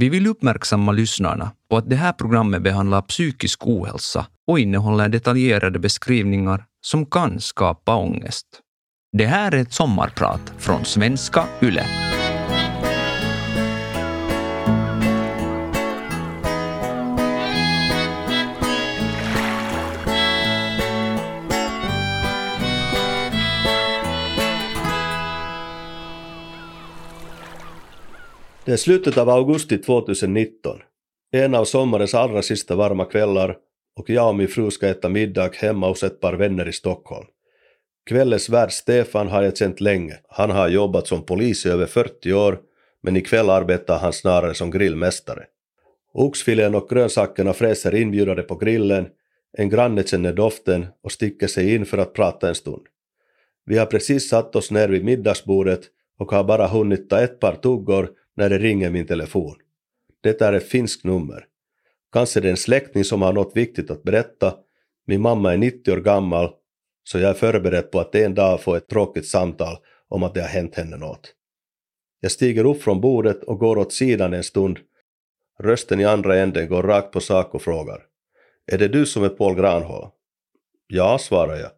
Vi vill uppmärksamma lyssnarna på att det här programmet behandlar psykisk ohälsa och innehåller detaljerade beskrivningar som kan skapa ångest. Det här är ett sommarprat från svenska YLE. Det är slutet av augusti 2019. En av sommarens allra sista varma kvällar och jag och min fru ska äta middag hemma hos ett par vänner i Stockholm. Kvällens värd Stefan har jag känt länge. Han har jobbat som polis i över 40 år, men ikväll arbetar han snarare som grillmästare. Oxfilén och grönsakerna fräser inbjudande på grillen, en granne känner doften och sticker sig in för att prata en stund. Vi har precis satt oss ner vid middagsbordet och har bara hunnit ta ett par tuggor när det ringer min telefon. Det är ett finskt nummer. Kanske det är en släkting som har något viktigt att berätta. Min mamma är 90 år gammal, så jag är förberedd på att en dag få ett tråkigt samtal om att det har hänt henne något. Jag stiger upp från bordet och går åt sidan en stund. Rösten i andra änden går rakt på sak och frågar. Är det du som är Paul Granholm? Ja, svarar jag.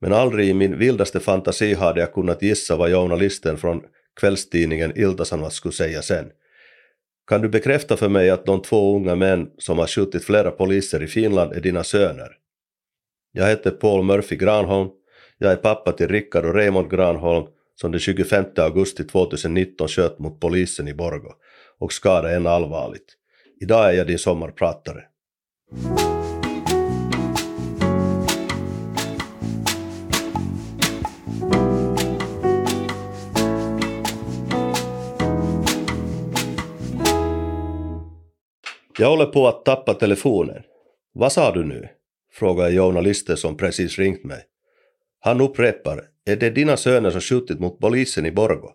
Men aldrig i min vildaste fantasi hade jag kunnat gissa vad journalisten från kvällstidningen Ilta-Sanomat skulle säga sen. Kan du bekräfta för mig att de två unga män som har skjutit flera poliser i Finland är dina söner? Jag heter Paul Murphy Granholm. Jag är pappa till Rickard och Raymond Granholm som den 25 augusti 2019 sköt mot polisen i Borgo och skadade en allvarligt. Idag är jag din sommarpratare. Jag håller på att tappa telefonen. Vad sa du nu? frågar journalisten som precis ringt mig. Han upprepar, är det dina söner som skjutit mot polisen i Borgo?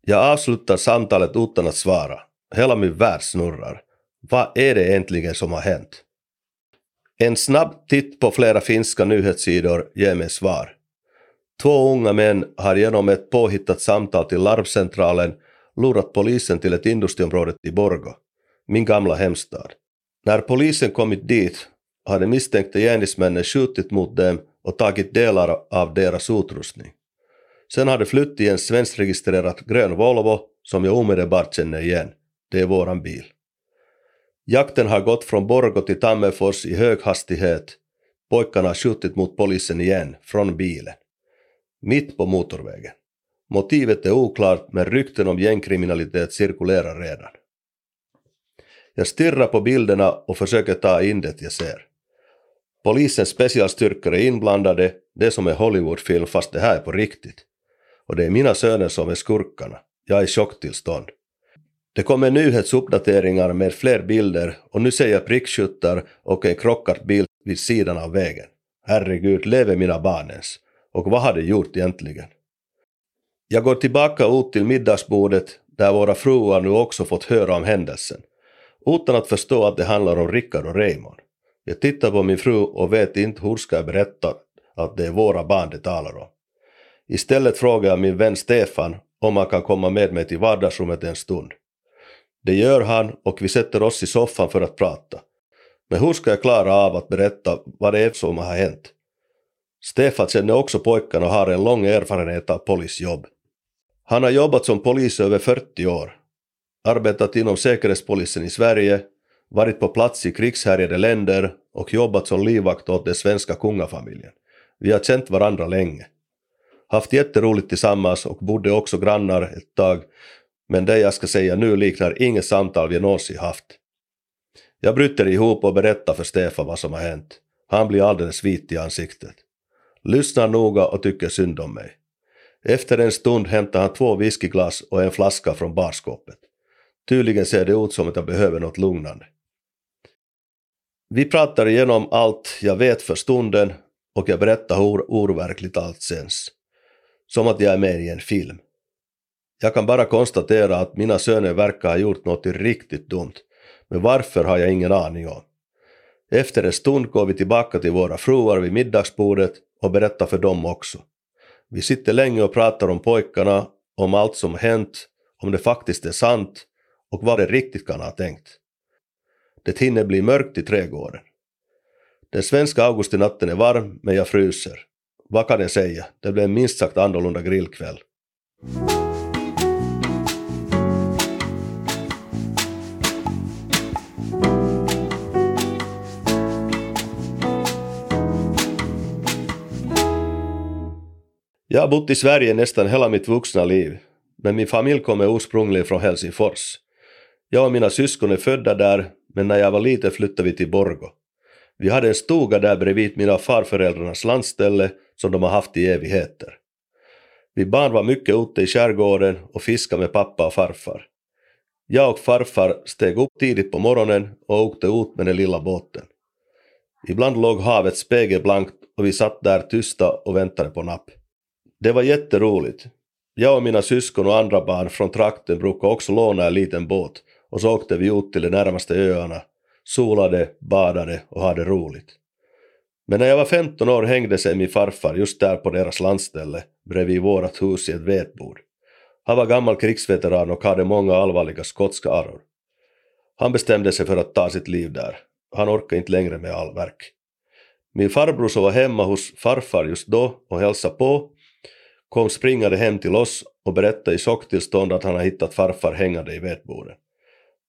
Jag avslutar samtalet utan att svara. Hela min värld snurrar. Vad är det egentligen som har hänt? En snabb titt på flera finska nyhetssidor ger mig svar. Två unga män har genom ett påhittat samtal till larmcentralen lurat polisen till ett industriområde i Borgo min gamla hemstad. När polisen kommit dit hade misstänkta gärningsmännen skjutit mot dem och tagit delar av deras utrustning. Sen hade flytt i en svenskregistrerad grön Volvo som jag omedelbart känner igen. Det är våran bil. Jakten har gått från Borgå till Tammerfors i hög hastighet. Pojkarna har skjutit mot polisen igen, från bilen. Mitt på motorvägen. Motivet är oklart men rykten om gängkriminalitet cirkulerar redan. Jag stirrar på bilderna och försöker ta in det jag ser. Polisens specialstyrkor är inblandade, det som är Hollywoodfilm fast det här är på riktigt. Och det är mina söner som är skurkarna. Jag är i chocktillstånd. Det kommer nyhetsuppdateringar med fler bilder och nu ser jag prickskyttar och en krockad bil vid sidan av vägen. Herregud, lever mina barn ens? Och vad har de gjort egentligen? Jag går tillbaka ut till middagsbordet där våra fruar nu också fått höra om händelsen utan att förstå att det handlar om Rickard och Raymond. Jag tittar på min fru och vet inte hur ska jag berätta att det är våra barn det talar om. Istället frågar jag min vän Stefan om han kan komma med mig till vardagsrummet en stund. Det gör han och vi sätter oss i soffan för att prata. Men hur ska jag klara av att berätta vad det är som har hänt? Stefan känner också pojkarna och har en lång erfarenhet av polisjobb. Han har jobbat som polis över 40 år arbetat inom Säkerhetspolisen i Sverige, varit på plats i krigshärjade länder och jobbat som livvakt åt den svenska kungafamiljen. Vi har känt varandra länge. Haft jätteroligt tillsammans och bodde också grannar ett tag, men det jag ska säga nu liknar inget samtal vi någonsin haft. Jag bryter ihop och berättar för Stefan vad som har hänt. Han blir alldeles vit i ansiktet. Lyssnar noga och tycker synd om mig. Efter en stund hämtar han två whiskyglas och en flaska från barskåpet. Tydligen ser det ut som att jag behöver något lugnande. Vi pratar igenom allt jag vet för stunden och jag berättar hur overkligt allt känns. Som att jag är med i en film. Jag kan bara konstatera att mina söner verkar ha gjort något riktigt dumt, men varför har jag ingen aning om. Efter en stund går vi tillbaka till våra fruar vid middagsbordet och berättar för dem också. Vi sitter länge och pratar om pojkarna, om allt som hänt, om det faktiskt är sant och vad det riktigt kan ha tänkt. Det hinner bli mörkt i trädgården. Den svenska augustinatten är varm, men jag fryser. Vad kan jag säga? Det blev en minst sagt annorlunda grillkväll. Jag har bott i Sverige nästan hela mitt vuxna liv, men min familj kommer ursprungligen från Helsingfors. Jag och mina syskon är födda där, men när jag var liten flyttade vi till Borgo. Vi hade en stuga där bredvid mina farföräldrarnas landställe som de har haft i evigheter. Vi barn var mycket ute i skärgården och fiskade med pappa och farfar. Jag och farfar steg upp tidigt på morgonen och åkte ut med den lilla båten. Ibland låg havet spegelblankt och vi satt där tysta och väntade på napp. Det var jätteroligt. Jag och mina syskon och andra barn från trakten brukade också låna en liten båt och så åkte vi ut till de närmaste öarna, solade, badade och hade roligt. Men när jag var 15 år hängde sig min farfar just där på deras landställe bredvid vårat hus i ett vetbord. Han var gammal krigsveteran och hade många allvarliga skotska arror. Han bestämde sig för att ta sitt liv där. Han orkade inte längre med all verk. Min farbror som var hemma hos farfar just då och hälsade på kom springande hem till oss och berättade i chocktillstånd att han hade hittat farfar hängande i vetbordet.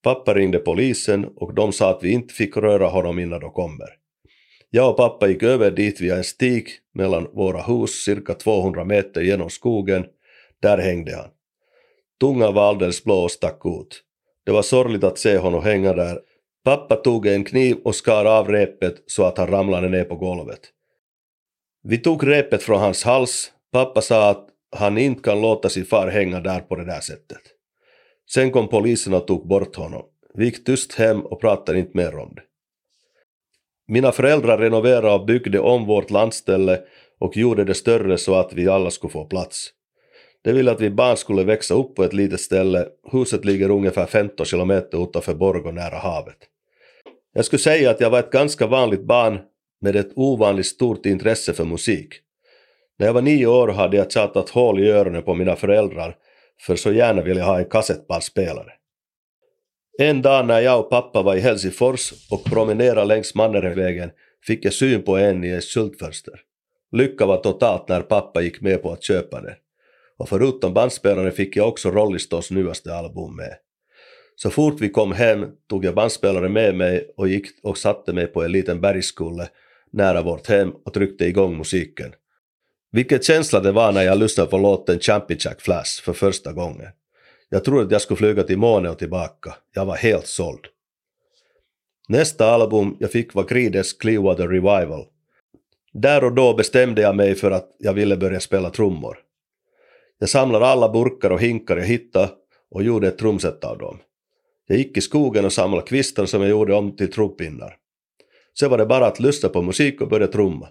Pappa ringde polisen och de sa att vi inte fick röra honom innan de kommer. Jag och pappa gick över dit via en stig mellan våra hus cirka 200 meter genom skogen. Där hängde han. Tungan var alldeles blå och stack ut. Det var sorgligt att se honom hänga där. Pappa tog en kniv och skar av repet så att han ramlade ner på golvet. Vi tog repet från hans hals. Pappa sa att han inte kan låta sin far hänga där på det där sättet. Sen kom polisen och tog bort honom. Vi gick tyst hem och pratade inte mer om det. Mina föräldrar renoverade och byggde om vårt landställe och gjorde det större så att vi alla skulle få plats. De ville att vi barn skulle växa upp på ett litet ställe. Huset ligger ungefär 15 kilometer utanför Borgå nära havet. Jag skulle säga att jag var ett ganska vanligt barn med ett ovanligt stort intresse för musik. När jag var nio år hade jag tjatat hål i öronen på mina föräldrar för så gärna vill jag ha en kassettbandspelare. En dag när jag och pappa var i Helsingfors och promenerade längs Mannerheimvägen fick jag syn på en i ett skyltfönster. Lycka var totalt när pappa gick med på att köpa den. Och förutom bandspelaren fick jag också Rolling Stones nyaste album med. Så fort vi kom hem tog jag bandspelaren med mig och gick och satte mig på en liten bergskulle nära vårt hem och tryckte igång musiken. Vilken känsla det var när jag lyssnade på låten Champion Jack Flash för första gången. Jag trodde att jag skulle flyga till månen och tillbaka. Jag var helt såld. Nästa album jag fick var Creedence Clearwater Revival. Där och då bestämde jag mig för att jag ville börja spela trummor. Jag samlade alla burkar och hinkar jag hittade och gjorde ett trumset av dem. Jag gick i skogen och samlade kvistar som jag gjorde om till trumpinnar. Sen var det bara att lyssna på musik och börja trumma.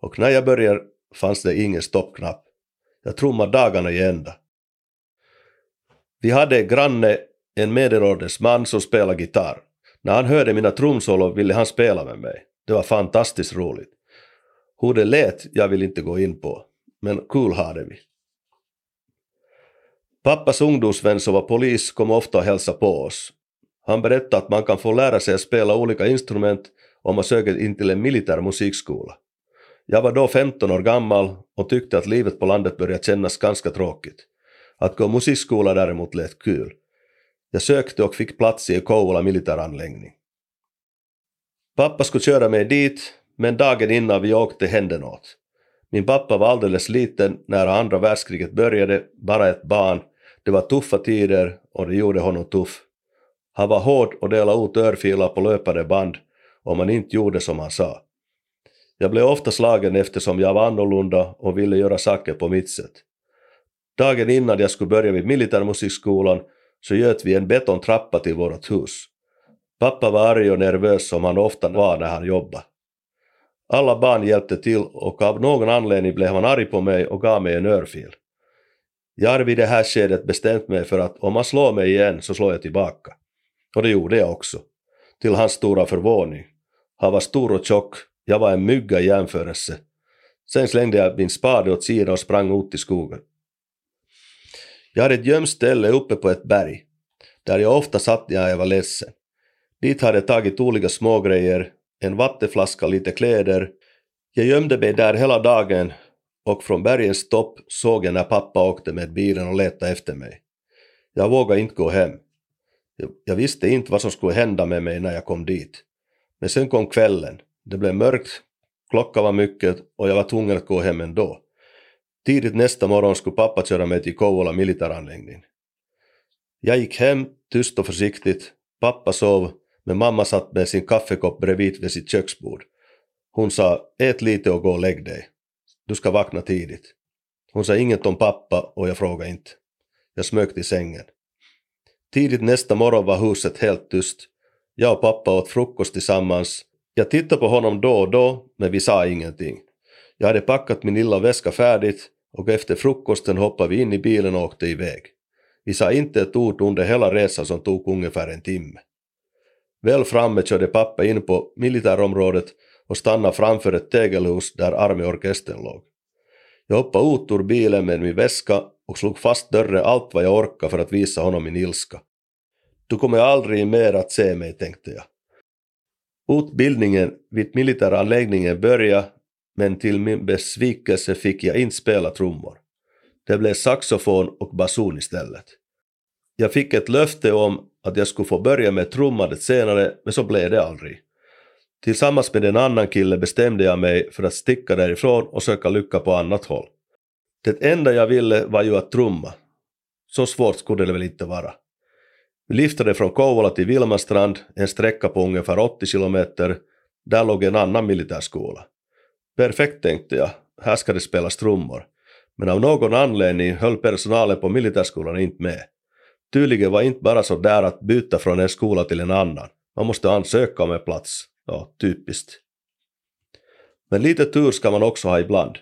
Och när jag började fanns det ingen stoppknapp. Jag trummade dagarna i ända. Vi hade granne, en medelålders man som spelade gitarr. När han hörde mina trumsolo ville han spela med mig. Det var fantastiskt roligt. Hur det lät jag vill inte gå in på, men kul cool hade vi. Pappas ungdomsvän som var polis kom ofta och hälsade på oss. Han berättade att man kan få lära sig att spela olika instrument om man söker in till en militär musikskola. Jag var då 15 år gammal och tyckte att livet på landet började kännas ganska tråkigt. Att gå musikskola däremot lät kul. Jag sökte och fick plats i en Kouvola militäranläggning. Pappa skulle köra mig dit, men dagen innan vi åkte hände något. Min pappa var alldeles liten när andra världskriget började, bara ett barn. Det var tuffa tider och det gjorde honom tuff. Han var hård och delade ut örfilar på löpande band om man inte gjorde som han sa. Jag blev ofta slagen eftersom jag var annorlunda och ville göra saker på mitt sätt. Dagen innan jag skulle börja vid militärmusikskolan så göt vi en betontrappa till vårt hus. Pappa var arg och nervös som han ofta var när han jobbade. Alla barn hjälpte till och av någon anledning blev han arg på mig och gav mig en örfil. Jag har vid det här skedet bestämt mig för att om han slår mig igen så slår jag tillbaka. Och det gjorde jag också. Till hans stora förvåning. Han var stor och tjock, jag var en mygga i jämförelse. Sen slängde jag min spade åt sidan och sprang ut i skogen. Jag hade ett gömställe uppe på ett berg. där jag ofta satt när jag var ledsen. Dit hade jag tagit olika smågrejer, en vattenflaska och lite kläder. Jag gömde mig där hela dagen och från bergens topp såg jag när pappa åkte med bilen och letade efter mig. Jag vågade inte gå hem. Jag visste inte vad som skulle hända med mig när jag kom dit. Men sen kom kvällen. Det blev mörkt, klockan var mycket och jag var tvungen att gå hem ändå. Tidigt nästa morgon skulle pappa köra mig till Kouvola militäranläggning. Jag gick hem tyst och försiktigt. Pappa sov, men mamma satt med sin kaffekopp bredvid vid sitt köksbord. Hon sa ät lite och gå och lägg dig. Du ska vakna tidigt. Hon sa inget om pappa och jag frågade inte. Jag smög till sängen. Tidigt nästa morgon var huset helt tyst. Jag och pappa åt frukost tillsammans. Jag tittade på honom då och då, men vi sa ingenting. Jag hade packat min lilla väska färdigt och efter frukosten hoppade vi in i bilen och åkte iväg. Vi sa inte ett ord under hela resan som tog ungefär en timme. Väl framme körde pappa in på militärområdet och stannade framför ett tegelhus där arméorkestern låg. Jag hoppade ut ur bilen med min väska och slog fast dörren allt vad jag orkade för att visa honom min ilska. Du kommer aldrig mer att se mig, tänkte jag. Utbildningen vid militäranläggningen började, men till min besvikelse fick jag inte spela trummor. Det blev saxofon och basun istället. Jag fick ett löfte om att jag skulle få börja med trummandet senare, men så blev det aldrig. Tillsammans med en annan kille bestämde jag mig för att sticka därifrån och söka lycka på annat håll. Det enda jag ville var ju att trumma. Så svårt skulle det väl inte vara. Vi liftade från Kouvola till Vilmastrand, en sträcka på ungefär 80 kilometer. Där låg en annan militärskola. Perfekt tänkte jag, här ska det spelas trummor. Men av någon anledning höll personalen på militärskolan inte med. Tydligen var inte bara så där att byta från en skola till en annan. Man måste ansöka om en plats. Ja, typiskt. Men lite tur ska man också ha ibland.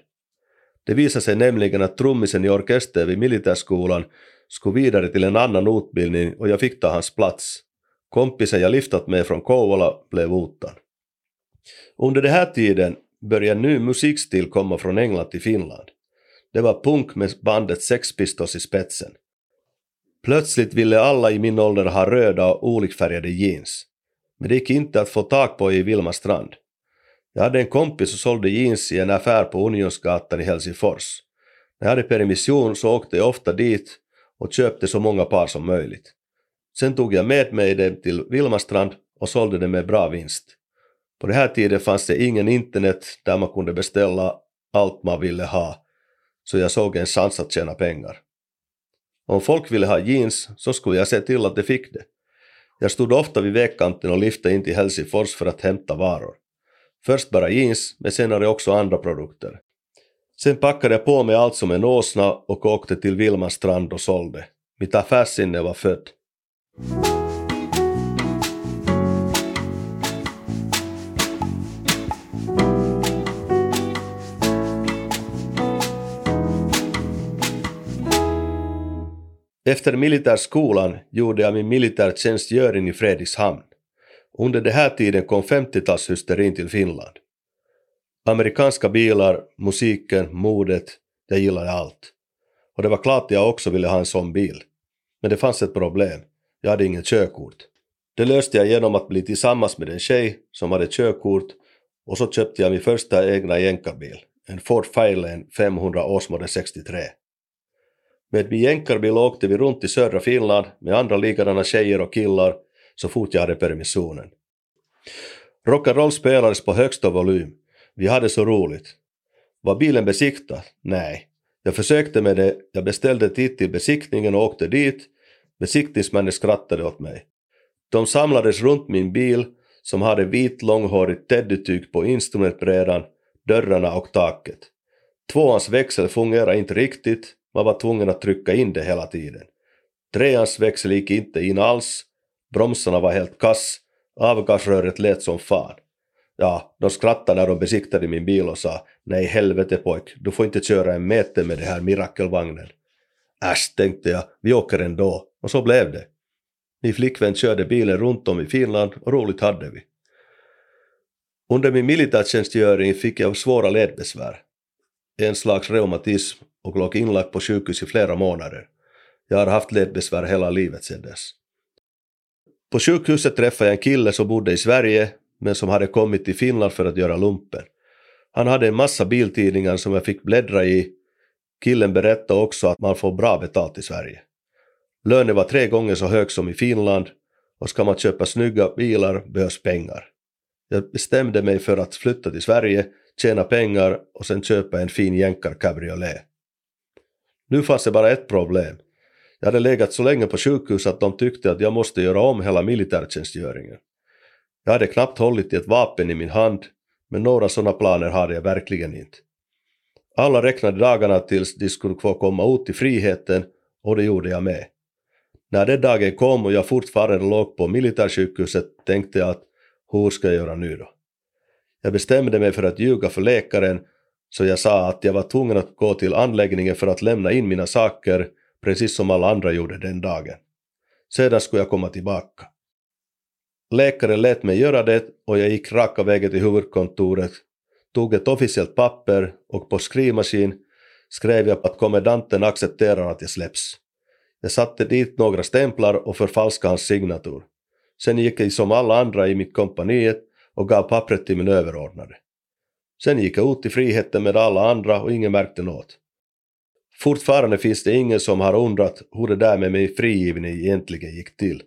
Det visade sig nämligen att trummisen i orkestern vid militärskolan skulle vidare till en annan utbildning och jag fick ta hans plats. Kompisen jag liftat med från Kouvola blev utan. Under den här tiden började ny musikstil komma från England till Finland. Det var punk med bandet Sex Pistols i spetsen. Plötsligt ville alla i min ålder ha röda och olikfärgade jeans. Men det gick inte att få tag på i Vilma strand. Jag hade en kompis som sålde jeans i en affär på Unionsgatan i Helsingfors. När jag hade permission så åkte jag ofta dit och köpte så många par som möjligt. Sen tog jag med mig dem till Vilmastrand och sålde dem med bra vinst. På den här tiden fanns det ingen internet där man kunde beställa allt man ville ha, så jag såg en chans att tjäna pengar. Om folk ville ha jeans så skulle jag se till att de fick det. Jag stod ofta vid vägkanten och lyfte in till Helsingfors för att hämta varor. Först bara jeans, men senare också andra produkter. Sen packade jag på mig allt som en åsna och åkte till Vilma strand och sålde. Mitt affärssinne var född. Efter militärskolan gjorde jag min militärtjänstgöring i Fredrikshamn. Under den här tiden kom 50-talshysterin till Finland. Amerikanska bilar, musiken, modet, jag gillade allt. Och det var klart jag också ville ha en sån bil. Men det fanns ett problem. Jag hade inget körkort. Det löste jag genom att bli tillsammans med en tjej som hade körkort och så köpte jag min första egna jänkarbil, en Ford Fairlane 500 årsmodell 63. Med min jänkarbil åkte vi runt i södra Finland med andra likadana tjejer och killar så fort jag hade permissionen. Rock'n'roll spelades på högsta volym. Vi hade så roligt. Var bilen besiktad? Nej. Jag försökte med det, jag beställde tid till besiktningen och åkte dit. Besiktningsmännen skrattade åt mig. De samlades runt min bil som hade vit långhårigt teddytyg på instrumentbrädan, dörrarna och taket. Tvåans växel fungerade inte riktigt, man var tvungen att trycka in det hela tiden. Treans växel gick inte in alls, bromsarna var helt kass, avgasröret lät som fan. Ja, de skrattade när de besiktade min bil och sa nej helvete pojk, du får inte köra en meter med den här mirakelvagnen. Äsch, tänkte jag, vi åker ändå. Och så blev det. Min flickvän körde bilen runt om i Finland och roligt hade vi. Under min militärtjänstgöring fick jag svåra ledbesvär. En slags reumatism och låg inlagd på sjukhus i flera månader. Jag har haft ledbesvär hela livet sedan dess. På sjukhuset träffade jag en kille som bodde i Sverige men som hade kommit till Finland för att göra lumpen. Han hade en massa biltidningar som jag fick bläddra i. Killen berättade också att man får bra betalt i Sverige. Lönen var tre gånger så hög som i Finland och ska man köpa snygga bilar behövs pengar. Jag bestämde mig för att flytta till Sverige, tjäna pengar och sen köpa en fin jänkar cabriolet. Nu fanns det bara ett problem. Jag hade legat så länge på sjukhus att de tyckte att jag måste göra om hela militärtjänstgöringen. Jag hade knappt hållit i ett vapen i min hand, men några sådana planer hade jag verkligen inte. Alla räknade dagarna tills de skulle få komma ut i friheten och det gjorde jag med. När den dagen kom och jag fortfarande låg på militärsjukhuset tänkte jag att hur ska jag göra nu då? Jag bestämde mig för att ljuga för läkaren så jag sa att jag var tvungen att gå till anläggningen för att lämna in mina saker precis som alla andra gjorde den dagen. Sedan skulle jag komma tillbaka. Läkaren lät mig göra det och jag gick raka vägen till huvudkontoret, tog ett officiellt papper och på skrivmaskin skrev jag att kommendanten accepterar att jag släpps. Jag satte dit några stämplar och förfalskade hans signatur. Sen gick jag som alla andra i mitt kompaniet och gav pappret till min överordnade. Sen gick jag ut i friheten med alla andra och ingen märkte något. Fortfarande finns det ingen som har undrat hur det där med min frigivning egentligen gick till.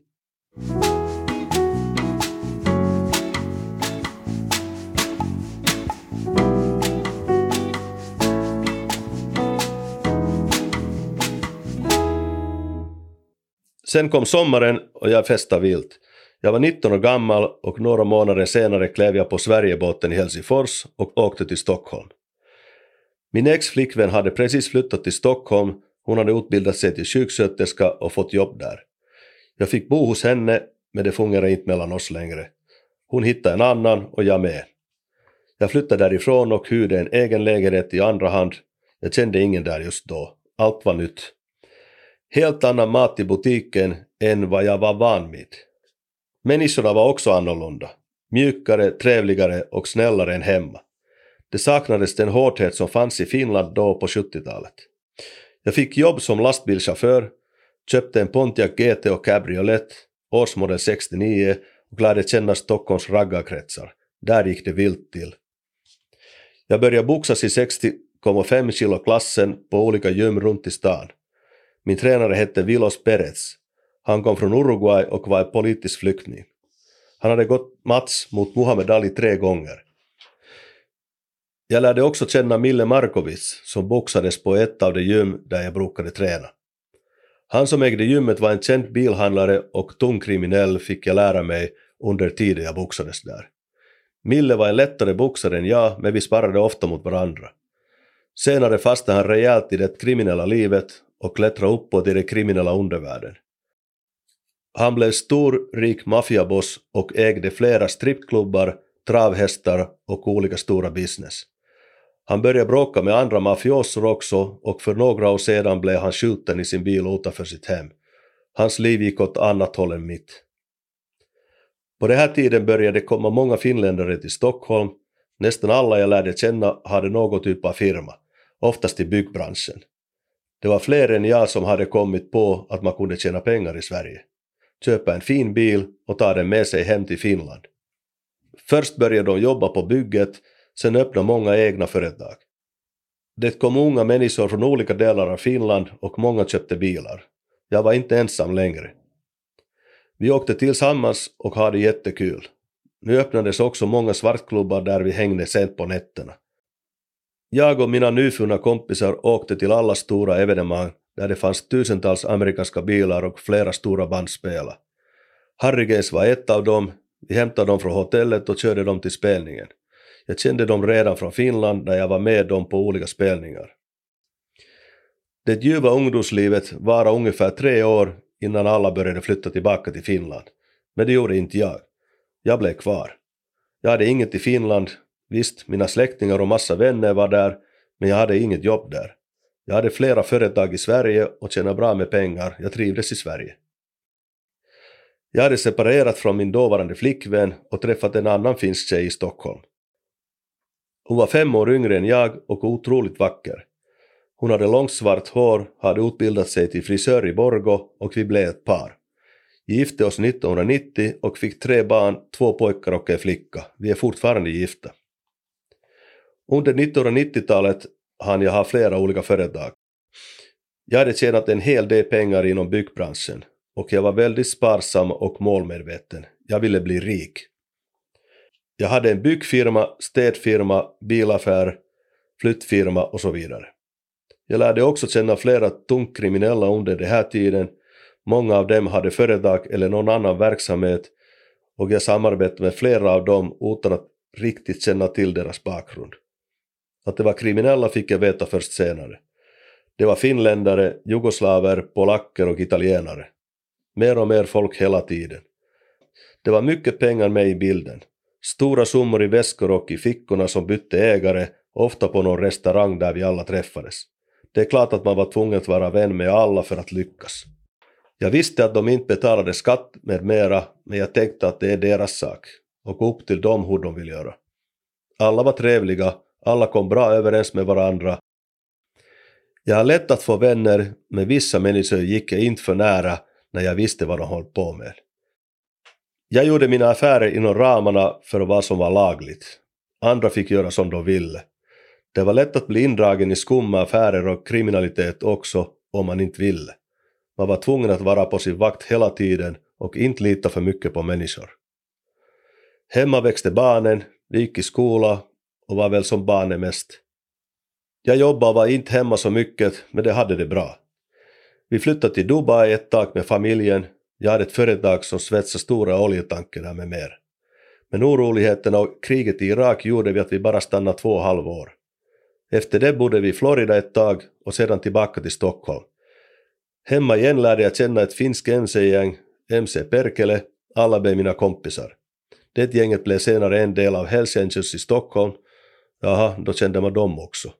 Sen kom sommaren och jag festade vilt. Jag var 19 år gammal och några månader senare klev jag på Sverigebåten i Helsingfors och åkte till Stockholm. Min ex-flickvän hade precis flyttat till Stockholm, hon hade utbildat sig till sjuksköterska och fått jobb där. Jag fick bo hos henne, men det fungerade inte mellan oss längre. Hon hittade en annan och jag med. Jag flyttade därifrån och hyrde en egen lägenhet i andra hand. Jag kände ingen där just då. Allt var nytt. Helt annan mat i butiken än vad jag var van vid. Människorna var också annorlunda. Mjukare, trevligare och snällare än hemma. Det saknades den hårdhet som fanns i Finland då på 70-talet. Jag fick jobb som lastbilschaufför, köpte en Pontiac GT och cabriolet, årsmodell 69 och lärde känna Stockholms raggarkretsar. Där gick det vilt till. Jag började boxas i 60,5 kilo-klassen på olika gym runt i stan. Min tränare hette Vilos Perez. Han kom från Uruguay och var politisk flykting. Han hade gått match mot Muhammed Ali tre gånger. Jag lärde också känna Mille Markovic som boxades på ett av de gym där jag brukade träna. Han som ägde gymmet var en känd bilhandlare och tung kriminell fick jag lära mig under tiden jag boxades där. Mille var en lättare boxare än jag, men vi sparrade ofta mot varandra. Senare fastnade han rejält i det kriminella livet och klättra uppåt i den kriminella undervärlden. Han blev stor, rik maffiaboss och ägde flera strippklubbar, travhästar och olika stora business. Han började bråka med andra mafioser också och för några år sedan blev han skjuten i sin bil utanför sitt hem. Hans liv gick åt annat håll än mitt. På den här tiden började det komma många finländare till Stockholm. Nästan alla jag lärde känna hade någon typ av firma, oftast i byggbranschen. Det var fler än jag som hade kommit på att man kunde tjäna pengar i Sverige. Köpa en fin bil och ta den med sig hem till Finland. Först började de jobba på bygget Sen öppnade många egna företag. Det kom unga människor från olika delar av Finland och många köpte bilar. Jag var inte ensam längre. Vi åkte tillsammans och hade jättekul. Nu öppnades också många svartklubbar där vi hängde sent på nätterna. Jag och mina nyfunna kompisar åkte till alla stora evenemang där det fanns tusentals amerikanska bilar och flera stora band spela. Harrigays var ett av dem, vi hämtade dem från hotellet och körde dem till spelningen. Jag kände dem redan från Finland när jag var med dem på olika spelningar. Det ljuva ungdomslivet varade ungefär tre år innan alla började flytta tillbaka till Finland. Men det gjorde inte jag. Jag blev kvar. Jag hade inget i Finland. Visst, mina släktingar och massa vänner var där, men jag hade inget jobb där. Jag hade flera företag i Sverige och tjänade bra med pengar. Jag trivdes i Sverige. Jag hade separerat från min dåvarande flickvän och träffat en annan finsk tjej i Stockholm. Hon var fem år yngre än jag och otroligt vacker. Hon hade långt svart hår, hade utbildat sig till frisör i Borgo och vi blev ett par. Gifte oss 1990 och fick tre barn, två pojkar och en flicka. Vi är fortfarande gifta. Under 1990-talet hann jag ha flera olika företag. Jag hade tjänat en hel del pengar inom byggbranschen och jag var väldigt sparsam och målmedveten. Jag ville bli rik. Jag hade en byggfirma, städfirma, bilaffär, flyttfirma och så vidare. Jag lärde också känna flera tungt kriminella under den här tiden. Många av dem hade företag eller någon annan verksamhet och jag samarbetade med flera av dem utan att riktigt känna till deras bakgrund. Att de var kriminella fick jag veta först senare. Det var finländare, jugoslaver, polacker och italienare. Mer och mer folk hela tiden. Det var mycket pengar med i bilden. Stora summor i väskor och i fickorna som bytte ägare, ofta på någon restaurang där vi alla träffades. Det är klart att man var tvungen att vara vän med alla för att lyckas. Jag visste att de inte betalade skatt med mera, men jag tänkte att det är deras sak och upp till dem hur de vill göra. Alla var trevliga, alla kom bra överens med varandra. Jag har lätt att få vänner, men vissa människor gick jag inte för nära när jag visste vad de höll på med. Jag gjorde mina affärer inom ramarna för vad som var lagligt. Andra fick göra som de ville. Det var lätt att bli indragen i skumma affärer och kriminalitet också om man inte ville. Man var tvungen att vara på sin vakt hela tiden och inte lita för mycket på människor. Hemma växte barnen, vi gick i skola och var väl som barnen mest. Jag jobbade och var inte hemma så mycket, men det hade det bra. Vi flyttade till Dubai ett tag med familjen. Jag hade ett företag som svetsade stora oljetanker med mer. Men oroligheterna och kriget i Irak gjorde vi att vi bara stannade två och halvår. Efter det bodde vi i Florida ett tag och sedan tillbaka till Stockholm. Hemma igen lärde jag känna ett finskt MC-gäng, MC Perkele, alla blev mina kompisar. Det gänget blev senare en del av Hells Angels i Stockholm. Jaha, då kände man dem också.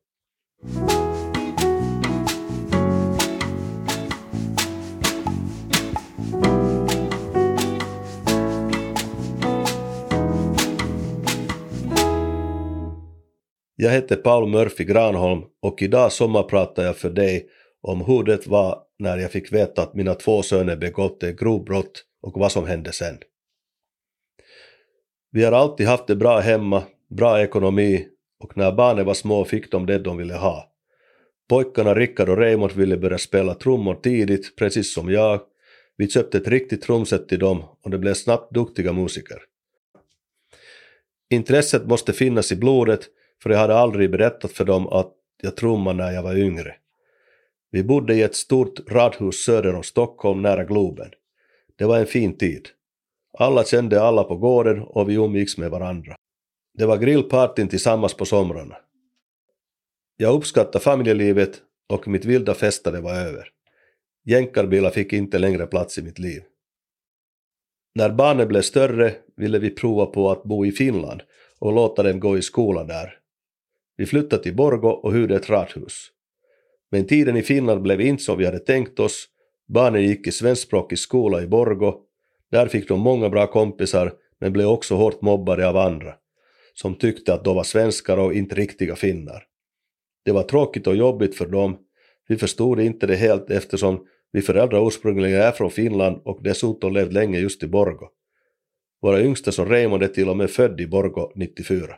Jag heter Paul Murphy Granholm och idag sommarpratar jag för dig om hur det var när jag fick veta att mina två söner begått ett grovt brott och vad som hände sen. Vi har alltid haft det bra hemma, bra ekonomi och när barnen var små fick de det de ville ha. Pojkarna Rickard och Raymond ville börja spela trummor tidigt, precis som jag. Vi köpte ett riktigt trumset till dem och de blev snabbt duktiga musiker. Intresset måste finnas i blodet för jag hade aldrig berättat för dem att jag trummade när jag var yngre. Vi bodde i ett stort radhus söder om Stockholm nära Globen. Det var en fin tid. Alla kände alla på gården och vi umgicks med varandra. Det var grillpartyn tillsammans på somrarna. Jag uppskattade familjelivet och mitt vilda festande var över. Jänkarbilar fick inte längre plats i mitt liv. När barnen blev större ville vi prova på att bo i Finland och låta dem gå i skola där. Vi flyttade till Borgo och hyrde ett radhus. Men tiden i Finland blev inte som vi hade tänkt oss. Barnen gick i svenskspråkig skola i Borgo. Där fick de många bra kompisar men blev också hårt mobbade av andra som tyckte att de var svenskar och inte riktiga finnar. Det var tråkigt och jobbigt för dem. Vi förstod inte det helt eftersom vi föräldrar ursprungligen är från Finland och dessutom levt länge just i Borgo. Våra yngsta som Raymond är till och med född i Borgo 94.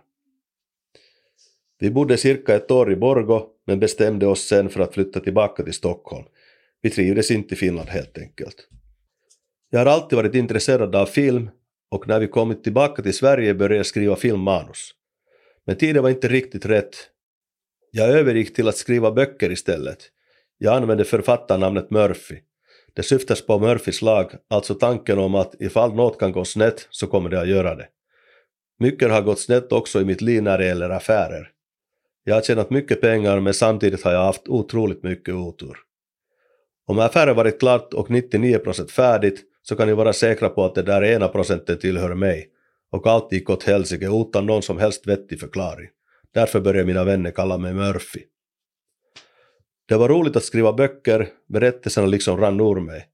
Vi bodde cirka ett år i Borgo men bestämde oss sen för att flytta tillbaka till Stockholm. Vi trivdes inte i Finland helt enkelt. Jag har alltid varit intresserad av film och när vi kommit tillbaka till Sverige började jag skriva filmmanus. Men tiden var inte riktigt rätt. Jag övergick till att skriva böcker istället. Jag använde författarnamnet Murphy. Det syftas på Murphys lag, alltså tanken om att ifall något kan gå snett så kommer det att göra det. Mycket har gått snett också i mitt liv när det gäller affärer. Jag har tjänat mycket pengar men samtidigt har jag haft otroligt mycket otur. Om affären varit klart och 99% färdigt så kan ni vara säkra på att det där ena procenten tillhör mig och allt gick åt helsike utan någon som helst vettig förklaring. Därför började mina vänner kalla mig Murphy. Det var roligt att skriva böcker, berättelserna liksom rann ur mig.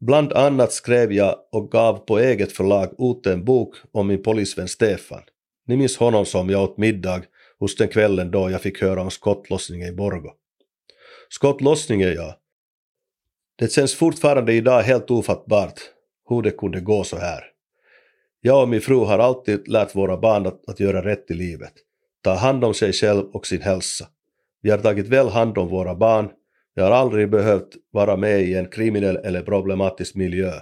Bland annat skrev jag och gav på eget förlag ut en bok om min polisvän Stefan. Ni minns honom som jag åt middag hos den kvällen då jag fick höra om skottlossningen i Borgo. Skottlossningen ja. Det känns fortfarande idag helt ofattbart hur det kunde gå så här. Jag och min fru har alltid lärt våra barn att, att göra rätt i livet, ta hand om sig själv och sin hälsa. Vi har tagit väl hand om våra barn, vi har aldrig behövt vara med i en kriminell eller problematisk miljö.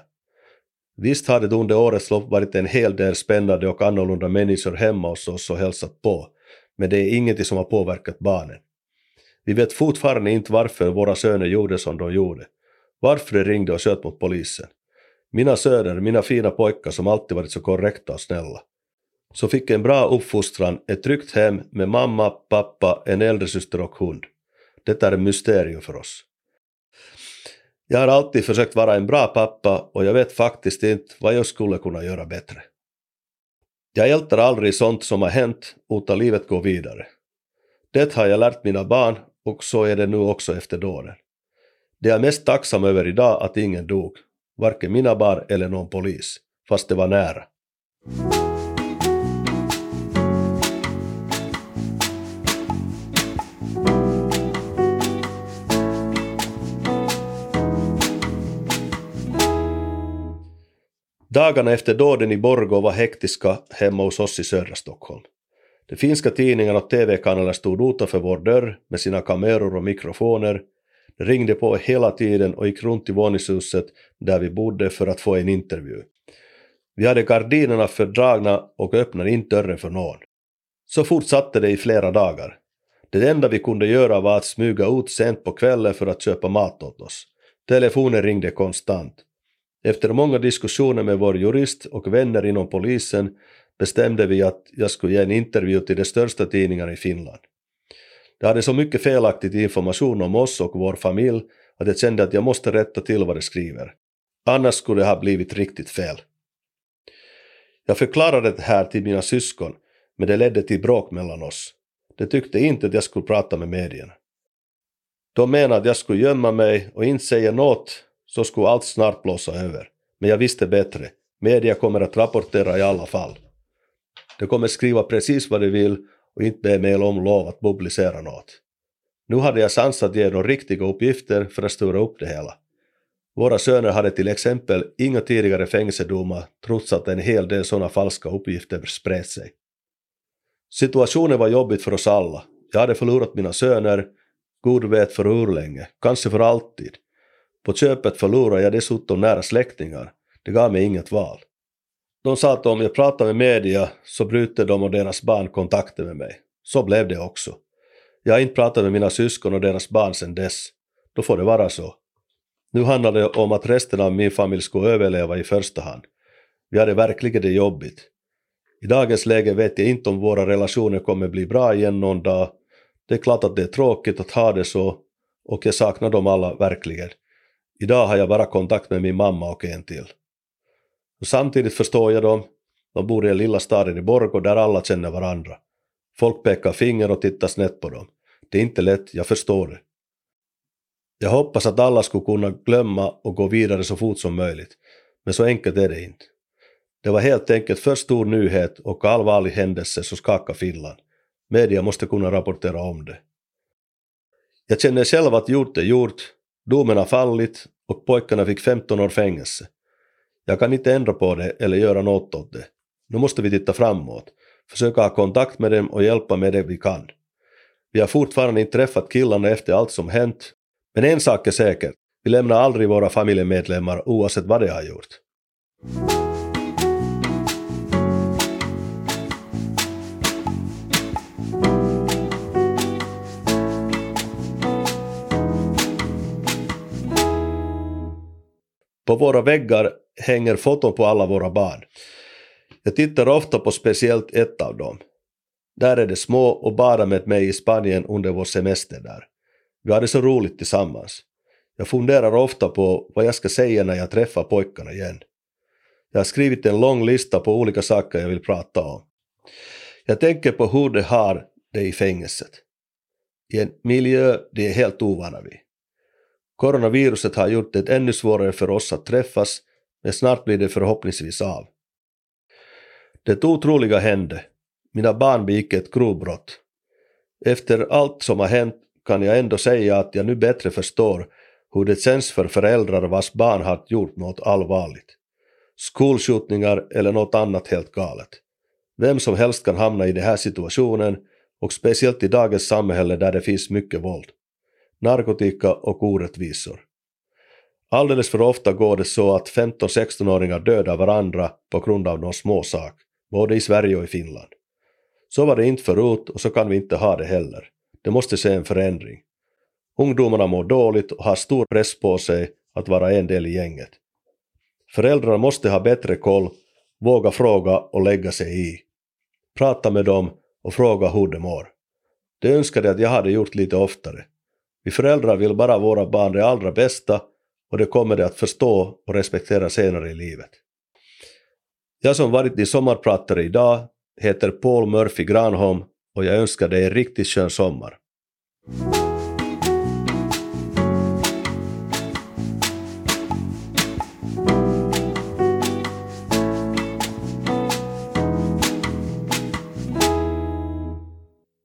Visst har det under årets lopp varit en hel del spännande och annorlunda människor hemma hos oss och hälsat på, men det är ingenting som har påverkat barnen. Vi vet fortfarande inte varför våra söner gjorde som de gjorde, varför de ringde och sköt mot polisen. Mina söner, mina fina pojkar som alltid varit så korrekta och snälla. Så fick en bra uppfostran, ett tryggt hem med mamma, pappa, en äldre syster och hund. Detta är ett mysterium för oss. Jag har alltid försökt vara en bra pappa och jag vet faktiskt inte vad jag skulle kunna göra bättre. Jag ältar aldrig sånt som har hänt, utan livet går vidare. Det har jag lärt mina barn och så är det nu också efter dåden. Det jag är mest tacksam över idag att ingen dog, varken mina barn eller någon polis, fast det var nära. Dagarna efter dåden i Borgå var hektiska hemma hos oss i södra Stockholm. De finska tidningarna och tv-kanaler stod utanför vår dörr med sina kameror och mikrofoner. Ringde på hela tiden och gick runt i våningshuset där vi bodde för att få en intervju. Vi hade gardinerna fördragna och öppnade inte dörren för någon. Så fortsatte det i flera dagar. Det enda vi kunde göra var att smyga ut sent på kvällen för att köpa mat åt oss. Telefonen ringde konstant. Efter många diskussioner med vår jurist och vänner inom polisen bestämde vi att jag skulle ge en intervju till de största tidningarna i Finland. De hade så mycket felaktig information om oss och vår familj att jag kände att jag måste rätta till vad de skriver. Annars skulle det ha blivit riktigt fel. Jag förklarade det här till mina syskon, men det ledde till bråk mellan oss. De tyckte inte att jag skulle prata med medierna. De menade att jag skulle gömma mig och inte säga något så skulle allt snart blåsa över. Men jag visste bättre. Media kommer att rapportera i alla fall. De kommer skriva precis vad de vill och inte be mig om lov att publicera något. Nu hade jag chans att ge dem riktiga uppgifter för att störa upp det hela. Våra söner hade till exempel inga tidigare fängelsedomar trots att en hel del sådana falska uppgifter spred sig. Situationen var jobbig för oss alla. Jag hade förlorat mina söner, Gud vet för hur länge, kanske för alltid. På köpet förlorade jag dessutom nära släktingar. Det gav mig inget val. De sa att om jag pratar med media så bryter de och deras barn kontakten med mig. Så blev det också. Jag har inte pratat med mina syskon och deras barn sedan dess. Då får det vara så. Nu handlar det om att resten av min familj skulle överleva i första hand. Vi hade verkligen det jobbigt. I dagens läge vet jag inte om våra relationer kommer bli bra igen någon dag. Det är klart att det är tråkigt att ha det så och jag saknar dem alla verkligen. Idag har jag bara kontakt med min mamma och en till. Och samtidigt förstår jag dem. De bor i en lilla staden i Borgå där alla känner varandra. Folk pekar finger och tittar snett på dem. Det är inte lätt, jag förstår det. Jag hoppas att alla skulle kunna glömma och gå vidare så fort som möjligt. Men så enkelt är det inte. Det var helt enkelt för stor nyhet och allvarlig händelse som skakade Finland. Media måste kunna rapportera om det. Jag känner själv att gjort är gjort Domen har fallit och pojkarna fick 15 år fängelse. Jag kan inte ändra på det eller göra något åt det. Nu måste vi titta framåt, försöka ha kontakt med dem och hjälpa med det vi kan. Vi har fortfarande inte träffat killarna efter allt som hänt, men en sak är säker, vi lämnar aldrig våra familjemedlemmar oavsett vad de har gjort. På våra väggar hänger foton på alla våra barn. Jag tittar ofta på speciellt ett av dem. Där är de små och bara med mig i Spanien under vår semester där. Vi hade så roligt tillsammans. Jag funderar ofta på vad jag ska säga när jag träffar pojkarna igen. Jag har skrivit en lång lista på olika saker jag vill prata om. Jag tänker på hur de har det i fängelset. I en miljö de är helt ovana vid. Coronaviruset har gjort det ännu svårare för oss att träffas, men snart blir det förhoppningsvis av. Det otroliga hände. Mina barn begick ett grovbrott. Efter allt som har hänt kan jag ändå säga att jag nu bättre förstår hur det känns för föräldrar vars barn har gjort något allvarligt. Skolskjutningar eller något annat helt galet. Vem som helst kan hamna i den här situationen och speciellt i dagens samhälle där det finns mycket våld, narkotika och orättvisor. Alldeles för ofta går det så att 15-16-åringar dödar varandra på grund av någon småsak, både i Sverige och i Finland. Så var det inte förut och så kan vi inte ha det heller. Det måste se en förändring. Ungdomarna mår dåligt och har stor press på sig att vara en del i gänget. Föräldrar måste ha bättre koll, våga fråga och lägga sig i. Prata med dem och fråga hur de mår. Det önskade att jag hade gjort lite oftare. Vi föräldrar vill bara våra barn det allra bästa och det kommer de att förstå och respektera senare i livet. Jag som varit din sommarpratare idag heter Paul Murphy Granholm och jag önskar dig en riktigt skön sommar.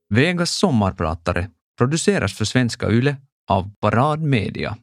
Vegas sommarpratare produceras för Svenska Yle av Parad Media.